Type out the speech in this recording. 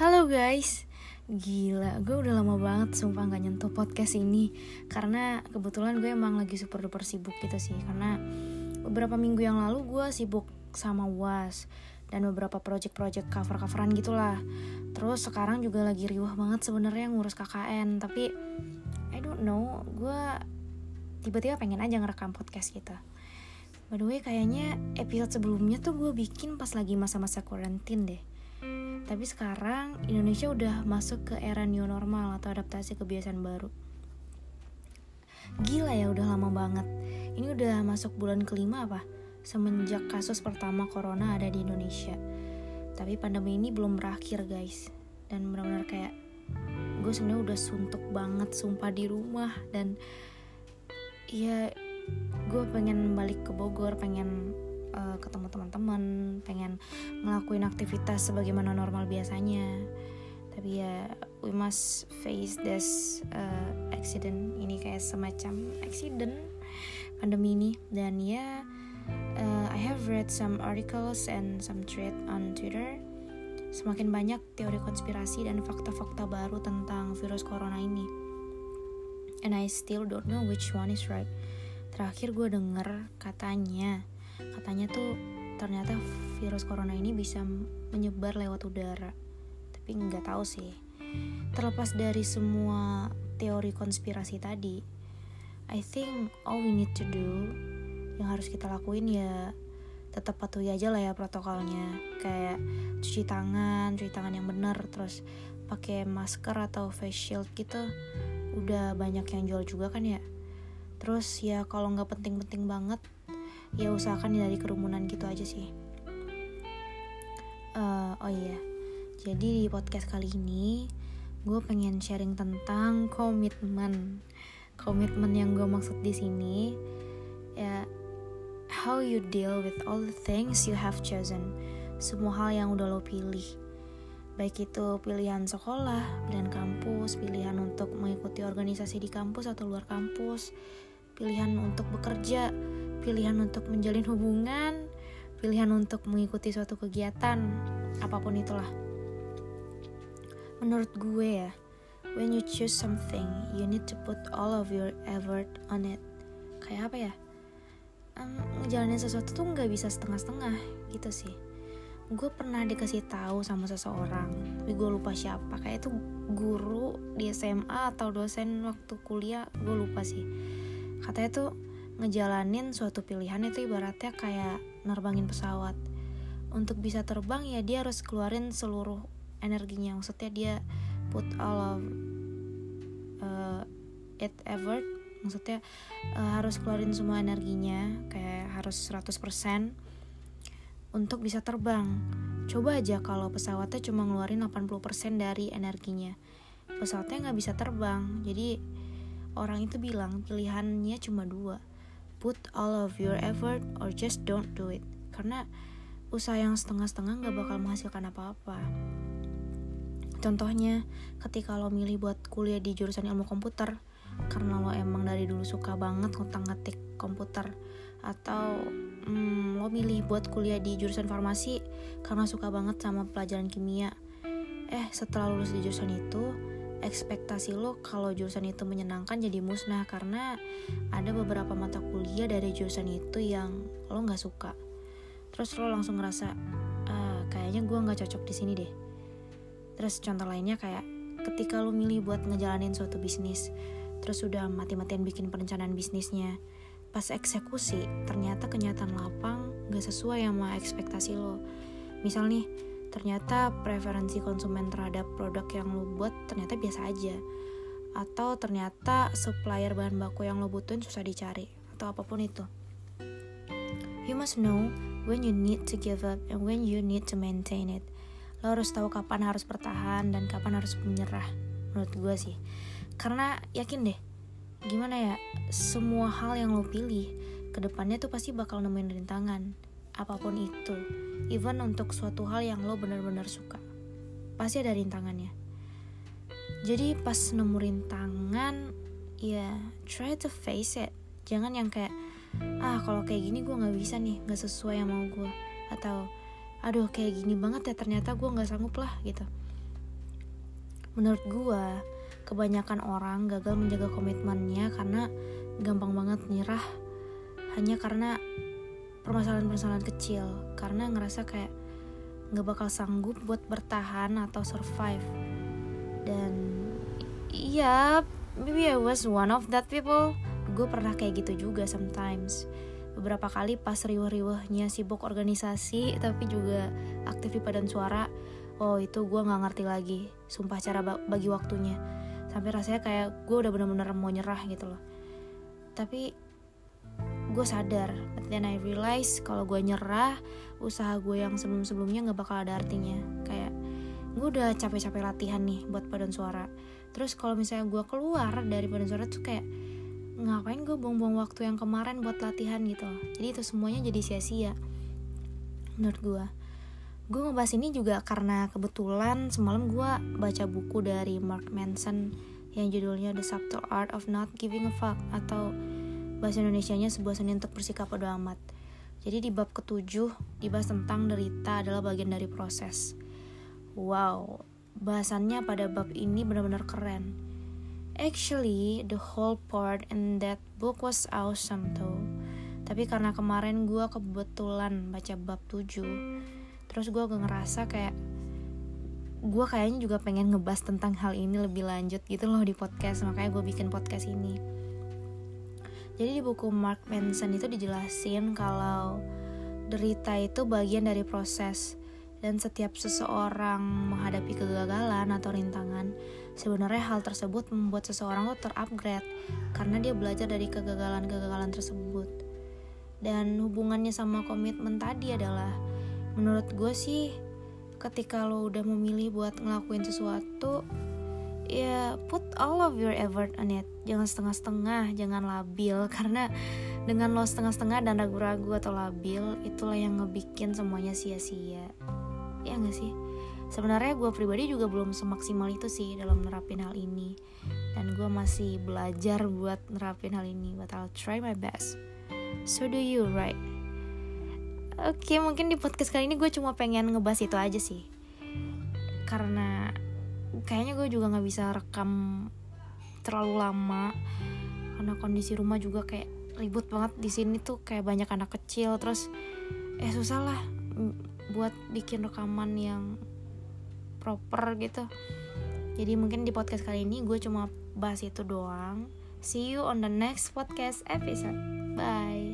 Halo guys, gila gue udah lama banget sumpah gak nyentuh podcast ini. Karena kebetulan gue emang lagi super duper sibuk gitu sih. Karena beberapa minggu yang lalu gue sibuk sama UAS Dan beberapa project-project cover-coveran gitulah. Terus sekarang juga lagi riuh banget sebenarnya ngurus KKN Tapi I don't know, gue tiba-tiba pengen aja ngerekam podcast gitu. By the way kayaknya episode sebelumnya tuh gue bikin pas lagi masa-masa quarantine deh tapi sekarang Indonesia udah masuk ke era new normal atau adaptasi kebiasaan baru. Gila ya udah lama banget. Ini udah masuk bulan kelima apa? Semenjak kasus pertama corona ada di Indonesia. Tapi pandemi ini belum berakhir guys. Dan benar-benar kayak gue sebenarnya udah suntuk banget sumpah di rumah dan ya gue pengen balik ke Bogor pengen uh, ketemu teman-teman pengen ngelakuin aktivitas sebagaimana normal biasanya. Tapi ya we must face this uh, accident ini kayak semacam accident pandemi ini. Dan ya uh, I have read some articles and some thread on Twitter. Semakin banyak teori konspirasi dan fakta-fakta baru tentang virus corona ini. And I still don't know which one is right. Terakhir gue denger katanya katanya tuh ternyata virus corona ini bisa menyebar lewat udara. Tapi nggak tahu sih. Terlepas dari semua teori konspirasi tadi I think all we need to do yang harus kita lakuin ya tetap patuhi aja lah ya protokolnya. Kayak cuci tangan cuci tangan yang benar terus pakai masker atau face shield gitu udah banyak yang jual juga kan ya. Terus ya kalau nggak penting-penting banget ya usahakan dari kerumunan gitu aja sih. Uh, oh iya. Jadi di podcast kali ini gue pengen sharing tentang komitmen. Komitmen yang gue maksud di sini ya how you deal with all the things you have chosen. Semua hal yang udah lo pilih. Baik itu pilihan sekolah, pilihan kampus, pilihan untuk mengikuti organisasi di kampus atau luar kampus, pilihan untuk bekerja, pilihan untuk menjalin hubungan, pilihan untuk mengikuti suatu kegiatan, apa pun itulah. Menurut gue ya, when you choose something, you need to put all of your effort on it. Kayak apa ya? Um, ngejalanin sesuatu tuh nggak bisa setengah-setengah gitu sih. Gue pernah dikasih tahu sama seseorang, tapi gue lupa siapa. Kayak itu guru di SMA atau dosen waktu kuliah, gue lupa sih. Katanya tuh ngejalanin suatu pilihan itu ibaratnya kayak nerbangin pesawat. Untuk bisa terbang ya dia harus keluarin seluruh energinya. Maksudnya dia put all of uh, it effort. Maksudnya uh, harus keluarin semua energinya kayak harus 100% untuk bisa terbang. Coba aja kalau pesawatnya cuma ngeluarin 80% dari energinya. Pesawatnya nggak bisa terbang. Jadi orang itu bilang pilihannya cuma dua. Put all of your effort or just don't do it. Karena usaha yang setengah-setengah gak bakal menghasilkan apa-apa. Contohnya ketika lo milih buat kuliah di jurusan ilmu komputer karena lo emang dari dulu suka banget ngutang ngetik komputer atau hmm, lo milih buat kuliah di jurusan farmasi karena suka banget sama pelajaran kimia. Eh setelah lulus di jurusan itu ekspektasi lo kalau jurusan itu menyenangkan jadi musnah karena ada beberapa mata kuliah dari jurusan itu yang lo nggak suka. Terus lo langsung ngerasa ah, kayaknya gue nggak cocok di sini deh. Terus contoh lainnya kayak ketika lo milih buat ngejalanin suatu bisnis terus udah mati-matian bikin perencanaan bisnisnya pas eksekusi ternyata kenyataan lapang gak sesuai sama ekspektasi lo. Misal nih ternyata preferensi konsumen terhadap produk yang lo buat ternyata biasa aja. Atau ternyata supplier bahan baku yang lo butuhin susah dicari atau apa pun itu. You must know when you need to give up and when you need to maintain it. Lo harus tahu kapan harus bertahan dan kapan harus menyerah menurut gue sih. Karena yakin deh gimana ya semua hal yang lo pilih ke depannya tuh pasti bakal nemuin rintangan apa pun itu even untuk suatu hal yang lo benar-benar suka. Pasti ada rintangannya. Jadi pas nemu rintangan ya try to face it. Jangan yang kayak ah kalau kayak gini gue nggak bisa nih nggak sesuai yang mau gue atau aduh kayak gini banget ya ternyata gue nggak sanggup lah gitu. Menurut gue kebanyakan orang gagal menjaga komitmennya karena gampang banget nyerah. Hanya karena permasalahan-permasalahan kecil karena ngerasa kayak nggak bakal sanggup buat bertahan atau survive. Dan iya maybe I was one of that people. Gue pernah kayak gitu juga sometimes. Beberapa kali pas riweh-riwehnya sibuk organisasi tapi juga aktif di padan suara oh itu gue nggak ngerti lagi sumpah cara bagi waktunya. Sampai rasanya kayak gue udah bener-bener mau nyerah gitu loh. Tapi gue sadar then I realize kalau gue nyerah usaha gue yang sebelum-sebelumnya nggak bakal ada artinya. Kayak gue udah capek-capek latihan nih buat padan suara. Terus kalau misalnya gue keluar dari padan suara tuh kayak ngapain gue buang-buang waktu yang kemarin buat latihan gitu? Jadi itu semuanya jadi sia-sia menurut gue gue ngebahas ini juga karena kebetulan semalam gue baca buku dari Mark Manson yang judulnya The Subtle Art of Not Giving a Fuck atau bahasa Indonesia-nya sebuah seni untuk bersikap bodo amat. Jadi di bab ketujuh dibahas tentang derita adalah bagian dari proses. Wow, bahasannya pada bab ini benar-benar keren. Actually, the whole part in that book was awesome tuh. Tapi karena kemarin gue kebetulan baca bab 7 Terus gue ngerasa kayak Gue kayaknya juga pengen ngebahas tentang hal ini lebih lanjut gitu loh di podcast Makanya gue bikin podcast ini jadi di buku Mark Manson itu dijelasin kalau derita itu bagian dari proses dan setiap seseorang menghadapi kegagalan atau rintangan, sebenarnya hal tersebut membuat seseorang tuh terupgrade karena dia belajar dari kegagalan-kegagalan tersebut. Dan hubungannya sama komitmen tadi adalah menurut gue sih ketika lo udah memilih buat ngelakuin sesuatu ya put all of your effort on it. Jangan setengah-setengah jangan labil. Karena dengan lo setengah-setengah dan ragu-ragu atau labil itulah yang ngebikin semuanya sia-sia. Ya gak sih? Sebenarnya gue pribadi juga belum semaksimal itu sih dalam nerapin hal ini. Dan gue masih belajar buat nerapin hal ini but I'll try my best. So do you right? Oke okay, mungkin di podcast kali ini gue cuma pengen ngebahas itu aja sih. Karena kayaknya gue juga nggak bisa rekam terlalu lama. Karena kondisi rumah juga kayak ribut banget. Di sini tuh kayak banyak anak kecil. Terus eh susah lah buat bikin rekaman yang proper gitu. Jadi mungkin di podcast kali ini gue cuma bahas itu doang. See you on the next podcast episode. Bye